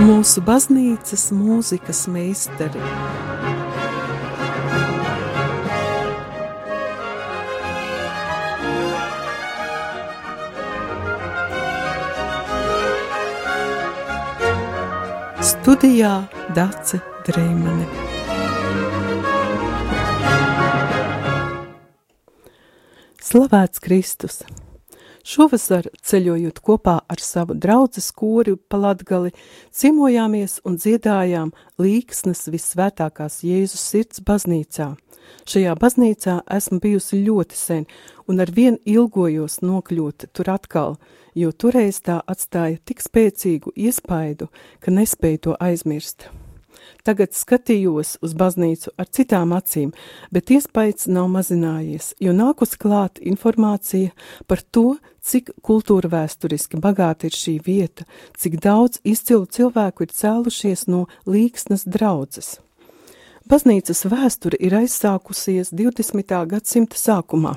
mūsu baznīcas mūzikas meistari. Studijā Dace Dreimane. Slavēts Kristus! Šovasar, ceļojot kopā ar savu draugu skori pa latgali, ciemojāmies un dziedājām līksnes visvētākās Jēzus sirds baznīcā. Šajā baznīcā esmu bijusi ļoti sen un ar vien ilgojos nokļūt tur atkal, jo toreiz tā atstāja tik spēcīgu iespaidu, ka nespēju to aizmirst. Tagad skatījos uz baznīcu ar citām acīm, bet iespējas nav mazinājies, jo nākus klāt informācija par to, cik kultūra vēsturiski bagāta ir šī vieta, cik daudz izcilu cilvēku ir cēlušies no līksnas draudzes. Baznīcas vēsture ir aizsākusies 20. gadsimta sākumā.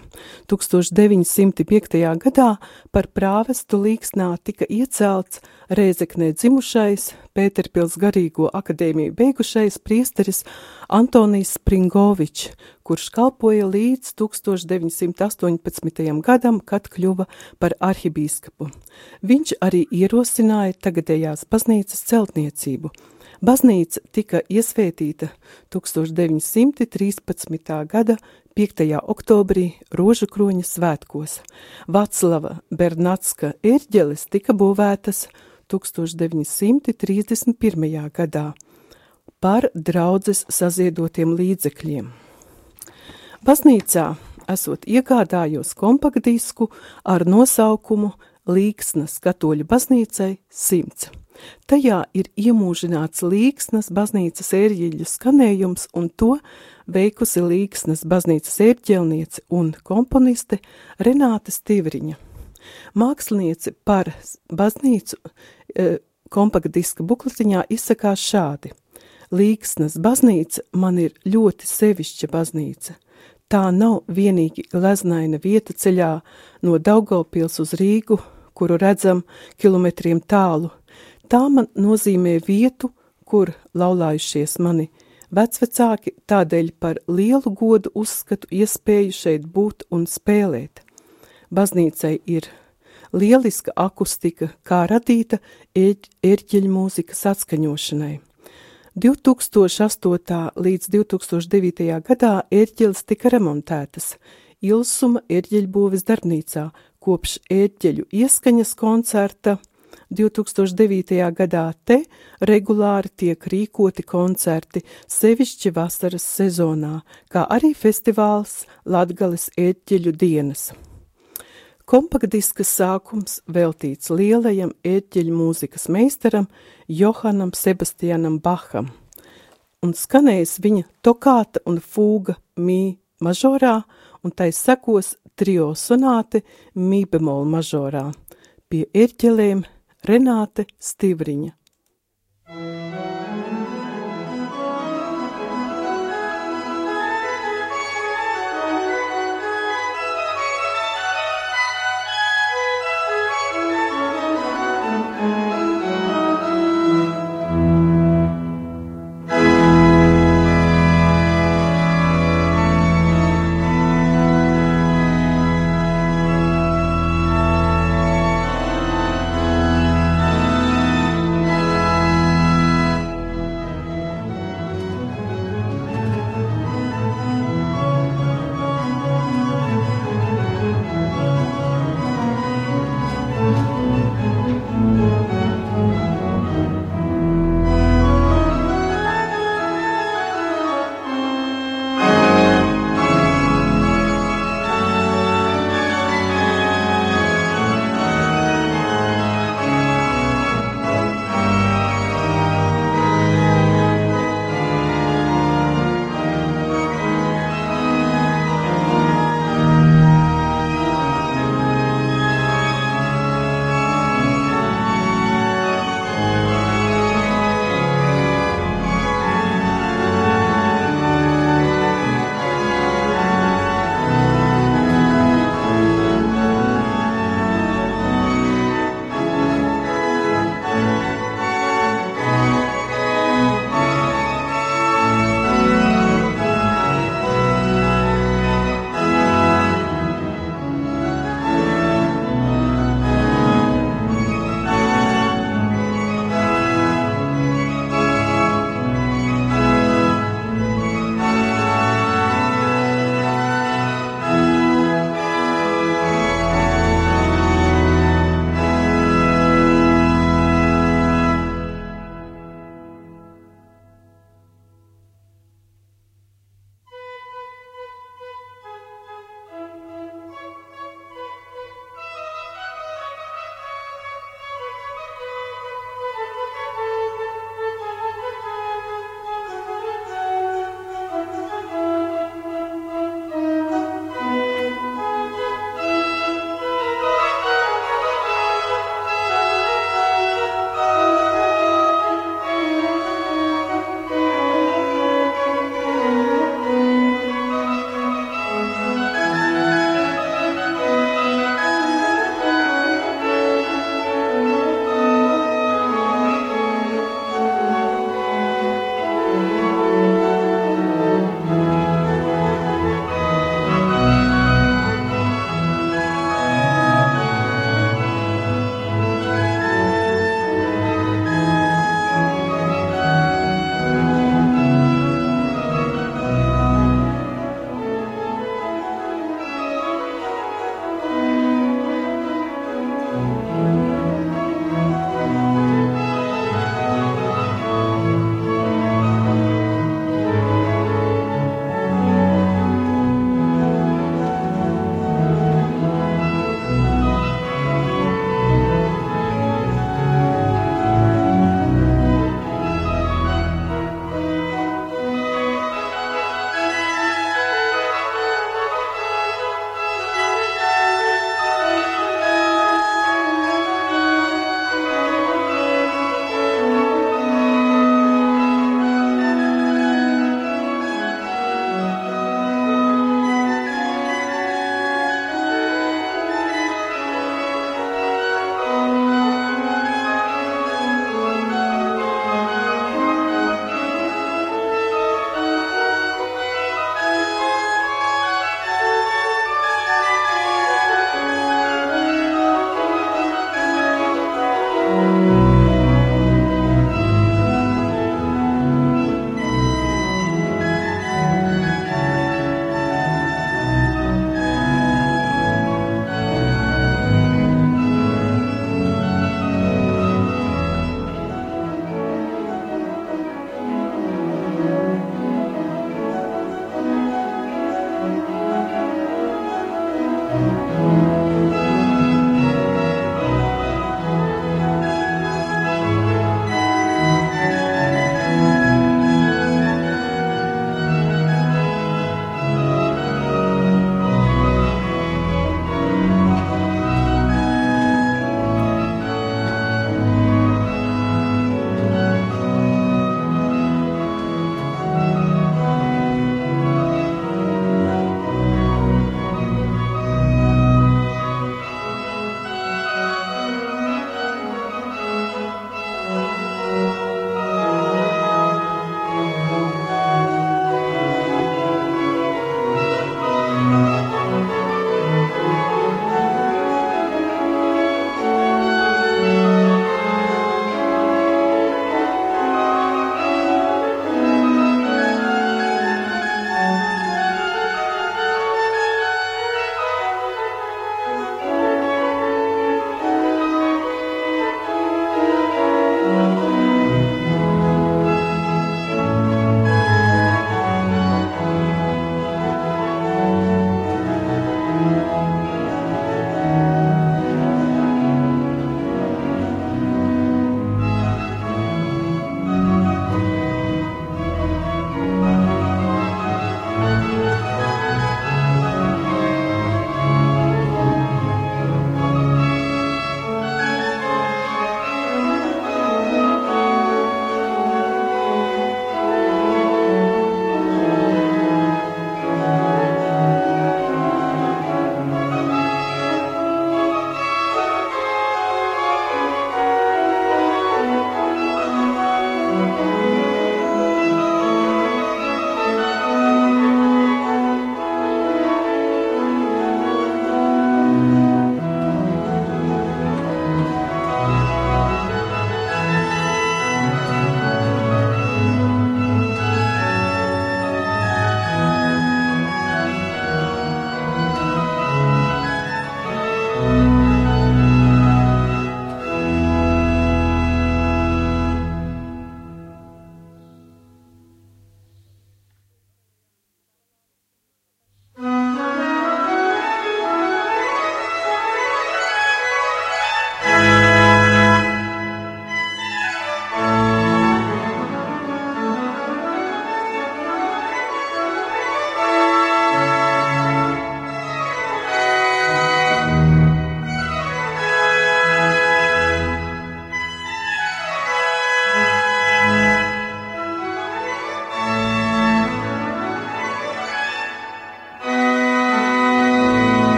1905. gadā par prāvestu līksnā tika iecelts Rēzeknē dzimušais, Pēterpils garīgo akadēmiju beigušais priesteris Antonijs Springovičs, kurš kalpoja līdz 1918. gadam, kad kļuva par arhibīskapu. Viņš arī ierosināja tagadējās baznīcas celtniecību – Baznīca tika iesvētīta 1913. gada 5. oktobrī Rožu kroņa svētkos. Vaclava Bernatska ērģeles tika būvētas 1931. gadā par draudzes saziedotiem līdzekļiem. Baznīcā esot iegādājos kompaktdisku ar nosaukumu Līksnas katoļu baznīcai 100. Tajā ir iemūžināts līksnas baznīcas ērģeļu skanējums, un to veikusi līksnas baznīcas ērģelniece un komponiste Renāte Stivriņa. Mākslinieci par baznīcu e, kompaktdiska bukletiņā izsakās šādi. Līksnas baznīca man ir ļoti sevišķa baznīca. Tā nav vienīgi gleznaina vieta ceļā no Daugavpils uz Rīgu, kuru redzam kilometriem tālu – Tā man nozīmē vietu, kur laulājušies mani vecvecāki, tādēļ par lielu godu uzskatu iespēju šeit būt un spēlēt. Baznīcai ir lieliska akustika, kā radīta ērķeļu mūzikas atskaņošanai. 2008. līdz 2009. gadā ērķeles tika remontētas Ilsuma ērķeļbūves darbnīcā, kopš ērķeļu ieskaņas koncerta – 2009. gadā te regulāri tiek rīkoti koncerti, sevišķi vasaras sezonā, kā arī festivāls Latgales ēķeļu dienas. Kompaktdiskas sākums veltīts lielajam ēķeļu mūzikas meistaram Johanam Sebastianam Baham, un skanējas viņa tokāta un fūga mī mažorā, un tai sekos trio sonāte mī bemol mažorā. Pie ērķelēm Renāte Stivriņa.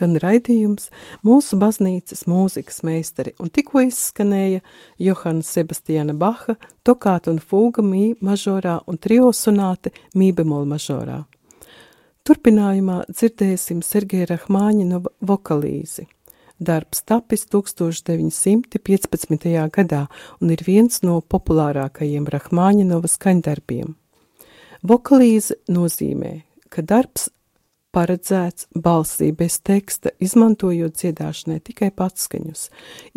Skan raidījums mūsu baznīcas mūzikas meistari, un tikko izskanēja Johana Sebastiana Baha, tokāta un fūga mī mažorā un triosonāte mī bemol mažorā. Turpinājumā dzirdēsim Sergeja Rahmāņinova vokalīzi. Darbs tapis 1915. gadā un ir viens no populārākajiem Rahmāņinova skaņdarbiem. Vokalīze nozīmē, ka darbs paredzēts balsī bez teksta, izmantojot dziedāšanai tikai patskaņus.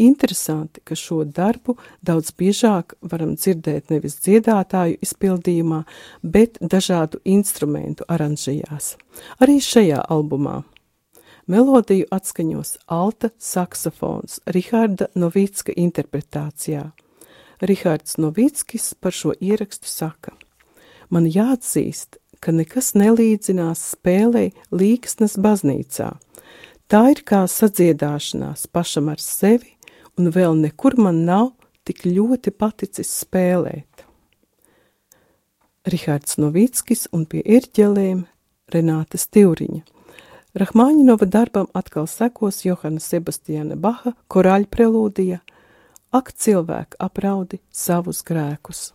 Interesanti, ka šo darbu daudz biežāk varam dzirdēt nevis dziedātāju izpildījumā, bet dažādu instrumentu aranžijās. Arī šajā albumā. Melodiju atskaņos alta saksofons Riharda Novicka interpretācijā. Rihards Novickis par šo ierakstu saka: Man jāatzīst, ka nekas nelīdzinās spēlei līksnes baznīcā. Tā ir kā sadziedāšanās pašam ar sevi, un vēl nekur man nav tik ļoti paticis spēlēt. Rihards Novickis un pie ērģelēm Renāta Stivriņa. Rahmāņinova darbam atkal sekos Johana Sebastiana Baha korāļu prelūdija Ak cilvēku apraudi savus grēkus.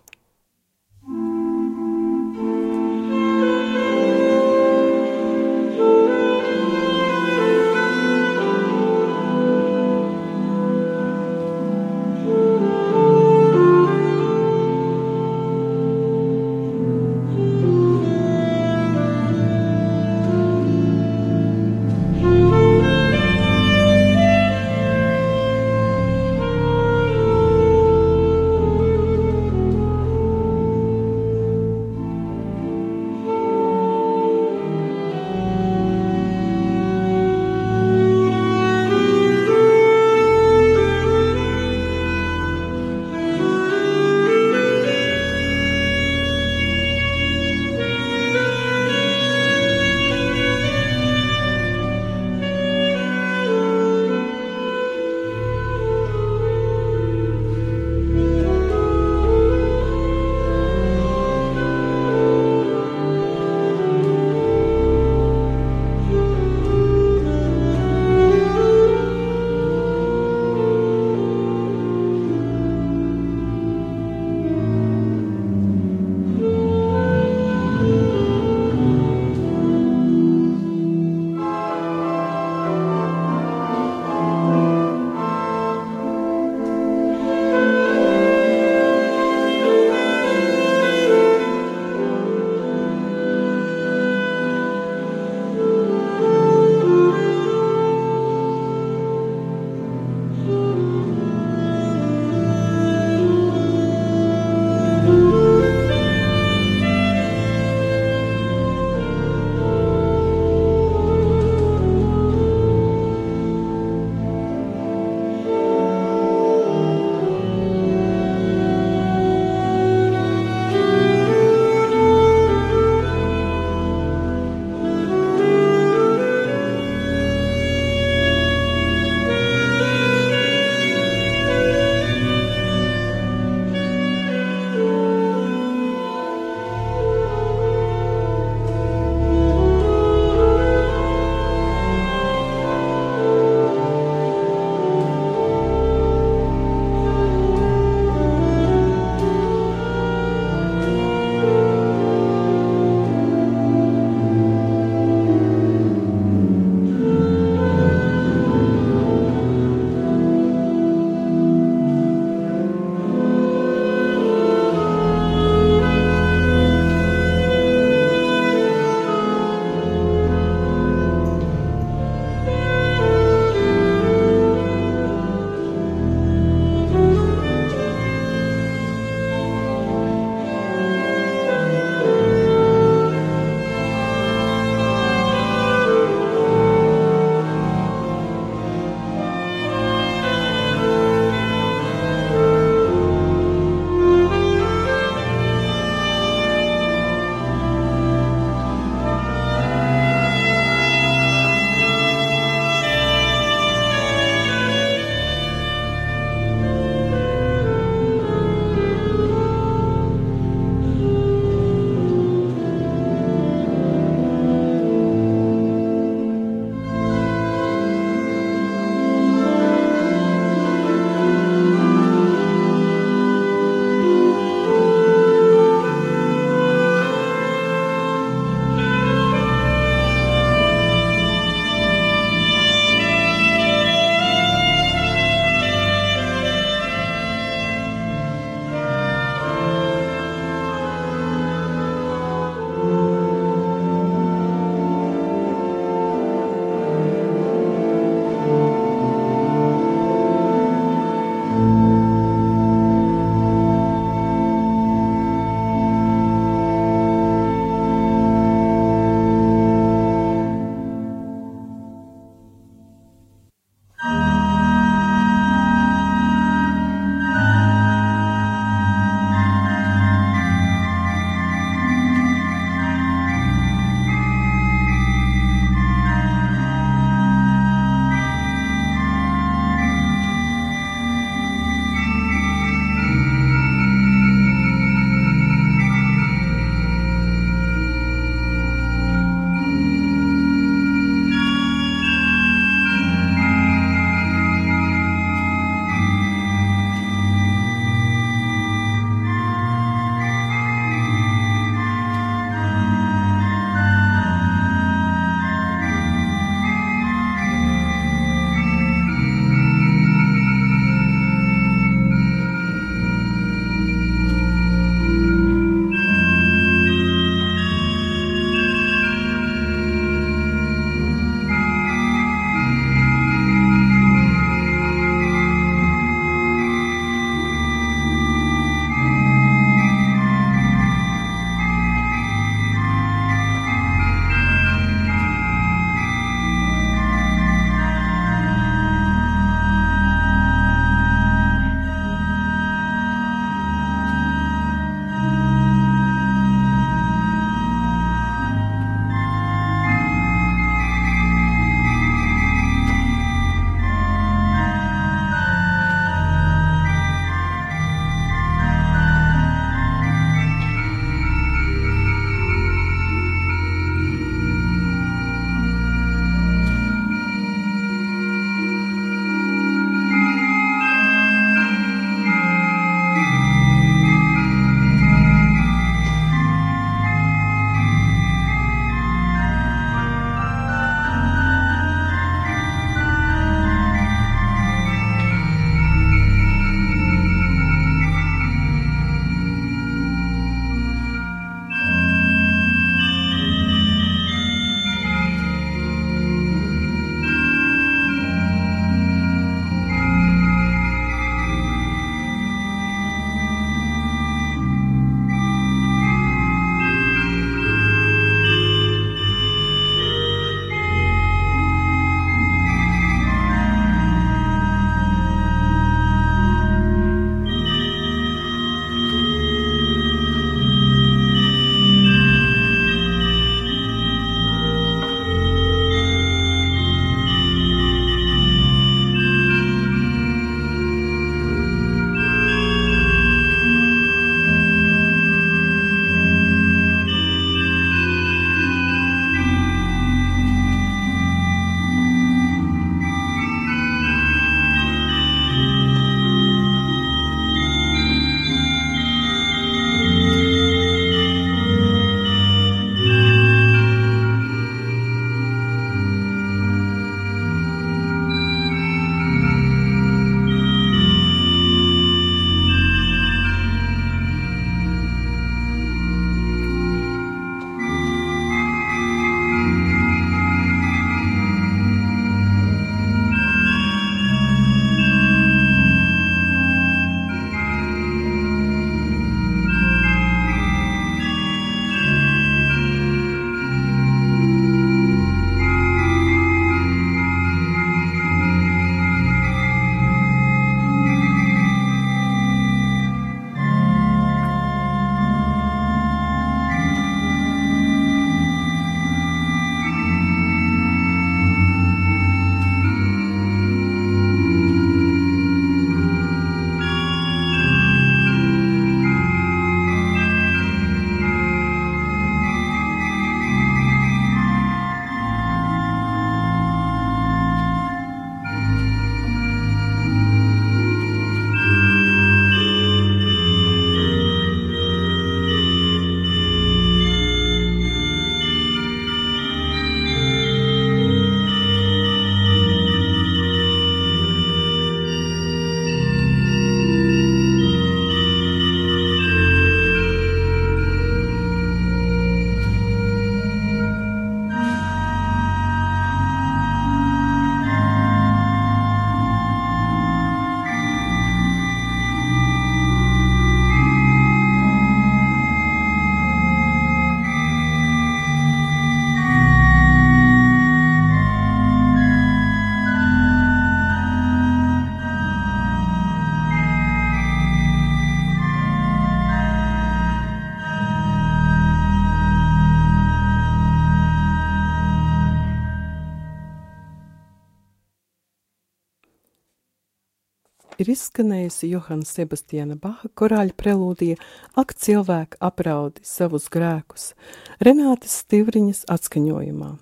Ir izskanējusi Johana Sebastiana Baha korāļa prelūdija Ak cilvēku apraudi savus grēkus, Renātes Stivriņas atskaņojumā.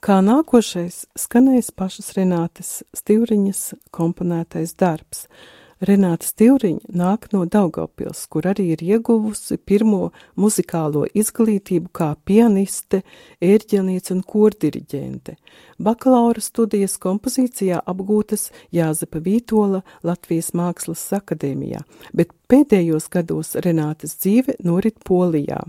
Kā nākošais skanēs pašas Renātes Stivriņas komponētais darbs – Renāta Stivriņa nāk no Daugavpils, kur arī ir ieguvusi pirmo muzikālo izglītību kā pianiste, ērģelniece un kordiriģente. Bakalaura studijas kompozīcijā apgūtas Jāzepa Vītola Latvijas Mākslas akadēmijā, bet pēdējos gados Renātas dzīve norit Polijā.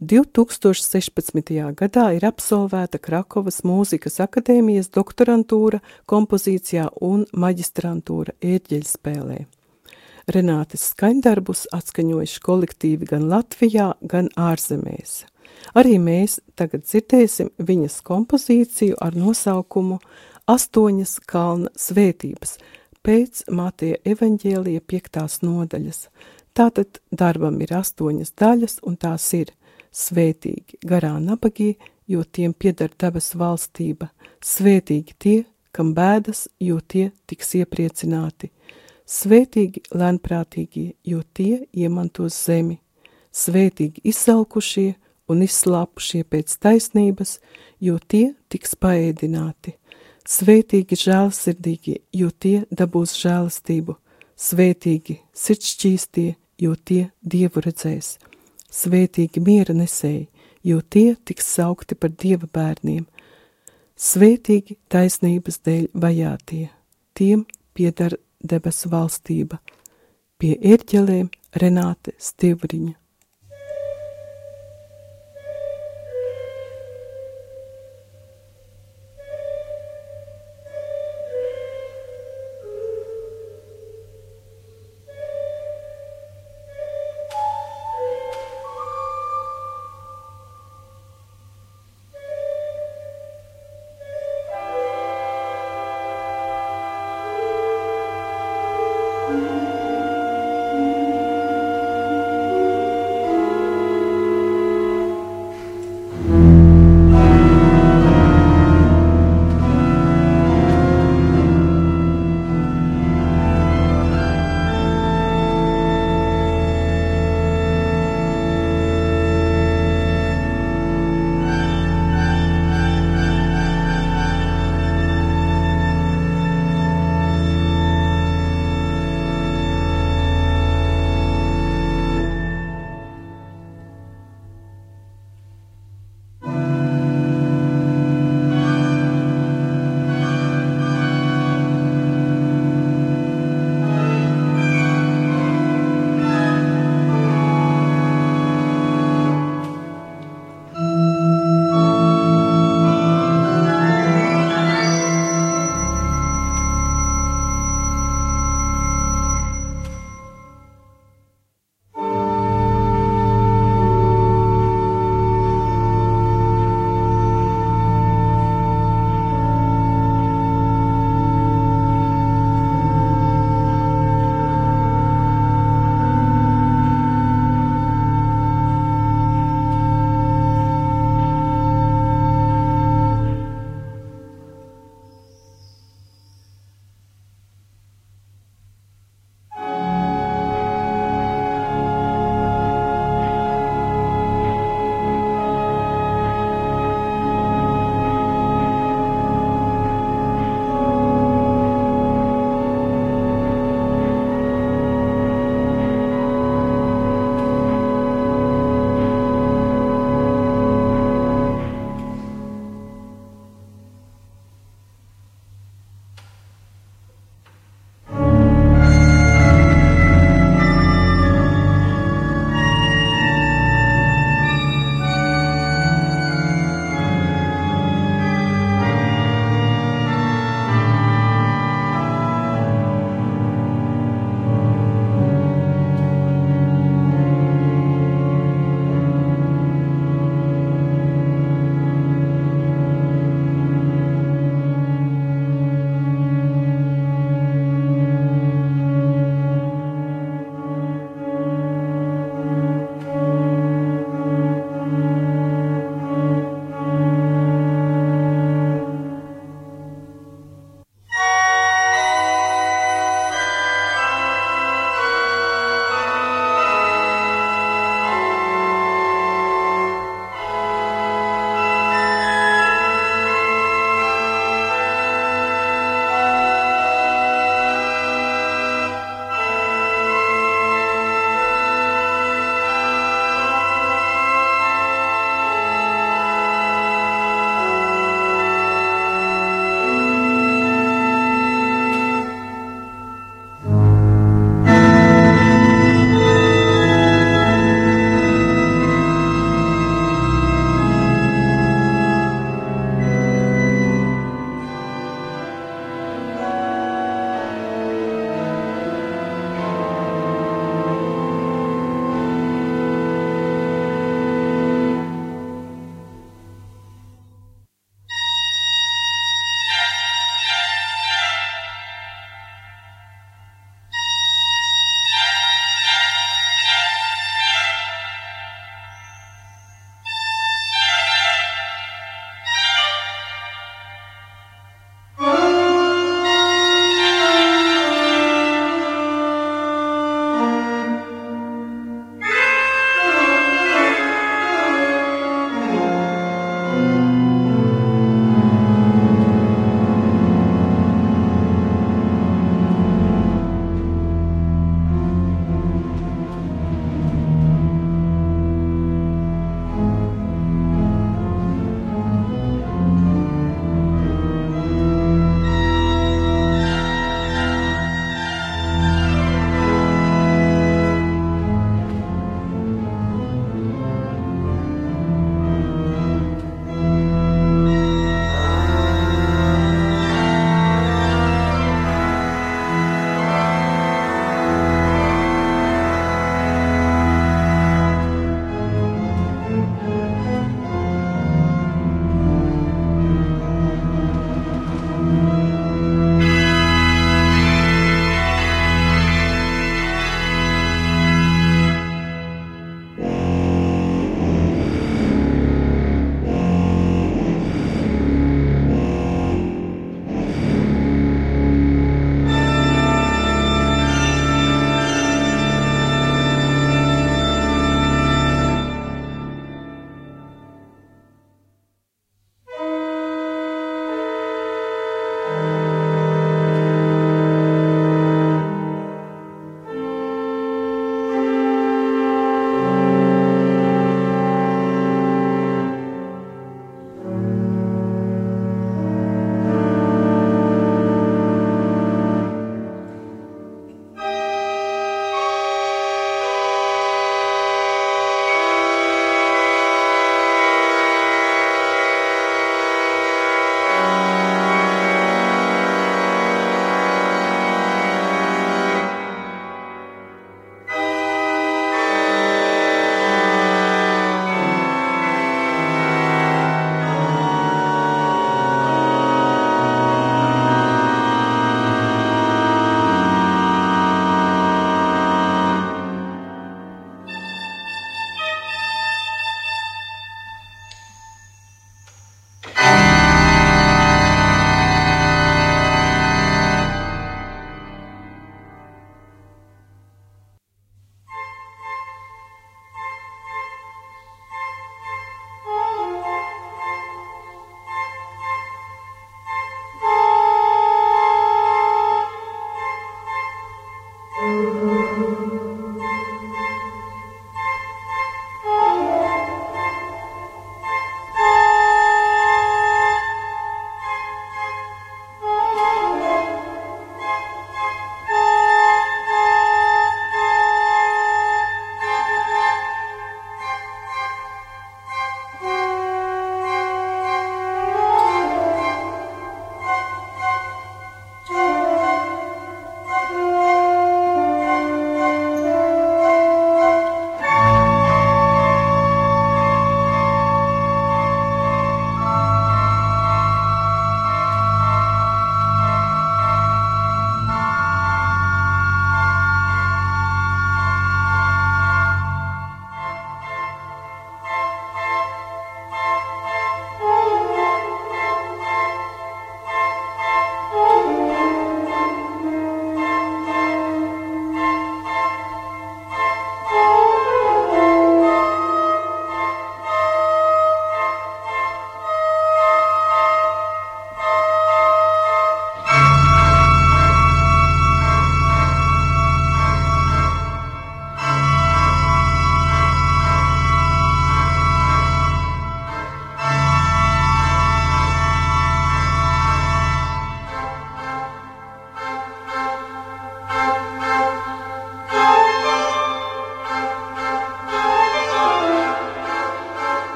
2016. gadā ir absolvēta Krakovas mūzikas akadēmijas doktorantūra kompozīcijā un maģistrantūra ērģeļspēlē. Renātes skaņdarbus atskaņojuši kolektīvi gan Latvijā, gan ārzemēs. Arī mēs tagad dzirdēsim viņas kompozīciju ar nosaukumu Astoņas kalna svētības pēc Mateja evaņģēlija piektās nodaļas. Tātad darbam ir astoņas daļas, un tās ir Svētīgi garā nabagie, jo tiem pieder debes valstība. Svētīgi tie, kam bēdas, jo tie tiks iepriecināti. Svētīgi lēnprātīgie, jo tie iemantos zemi. Svētīgi izsalkušie un izslāpušie pēc taisnības, jo tie tiks paēdināti. Svētīgi žēlsirdīgie, jo tie dabūs žēlastību. Svētīgi sirdšķīstie, jo tie dievu redzēs svētīgi miera nesēji, jo tie tiks saukti par dieva bērniem, svētīgi taisnības dēļ vajātie, tiem piedara debesu valstība, pie ērķelēm Renāte Stivriņa.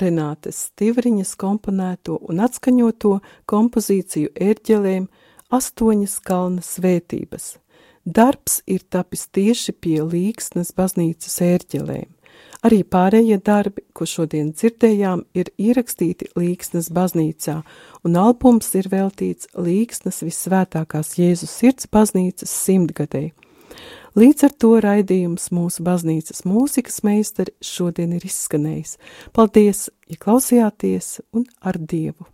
Renātes Stivriņas komponēto un atskaņoto kompozīciju ērģelēm astoņas kalna svētības. Darbs ir tapis tieši pie Līksnes baznīcas ērģelēm. Arī pārējie darbi, ko šodien dzirdējām, ir ierakstīti Līksnes baznīcā, un albums ir veltīts Līksnes visvētākās Jēzus sirds baznīcas simtgadēji. Līdz ar to raidījums mūsu baznīcas mūzikas meistari šodien ir izskanējis. Paldies, ja klausījāties un ar Dievu!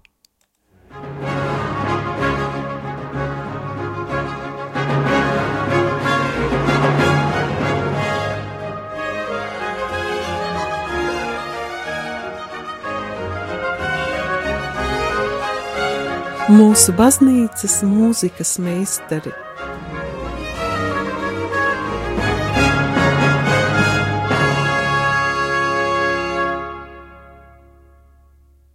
Mūsu baznīcas mūzikas meistari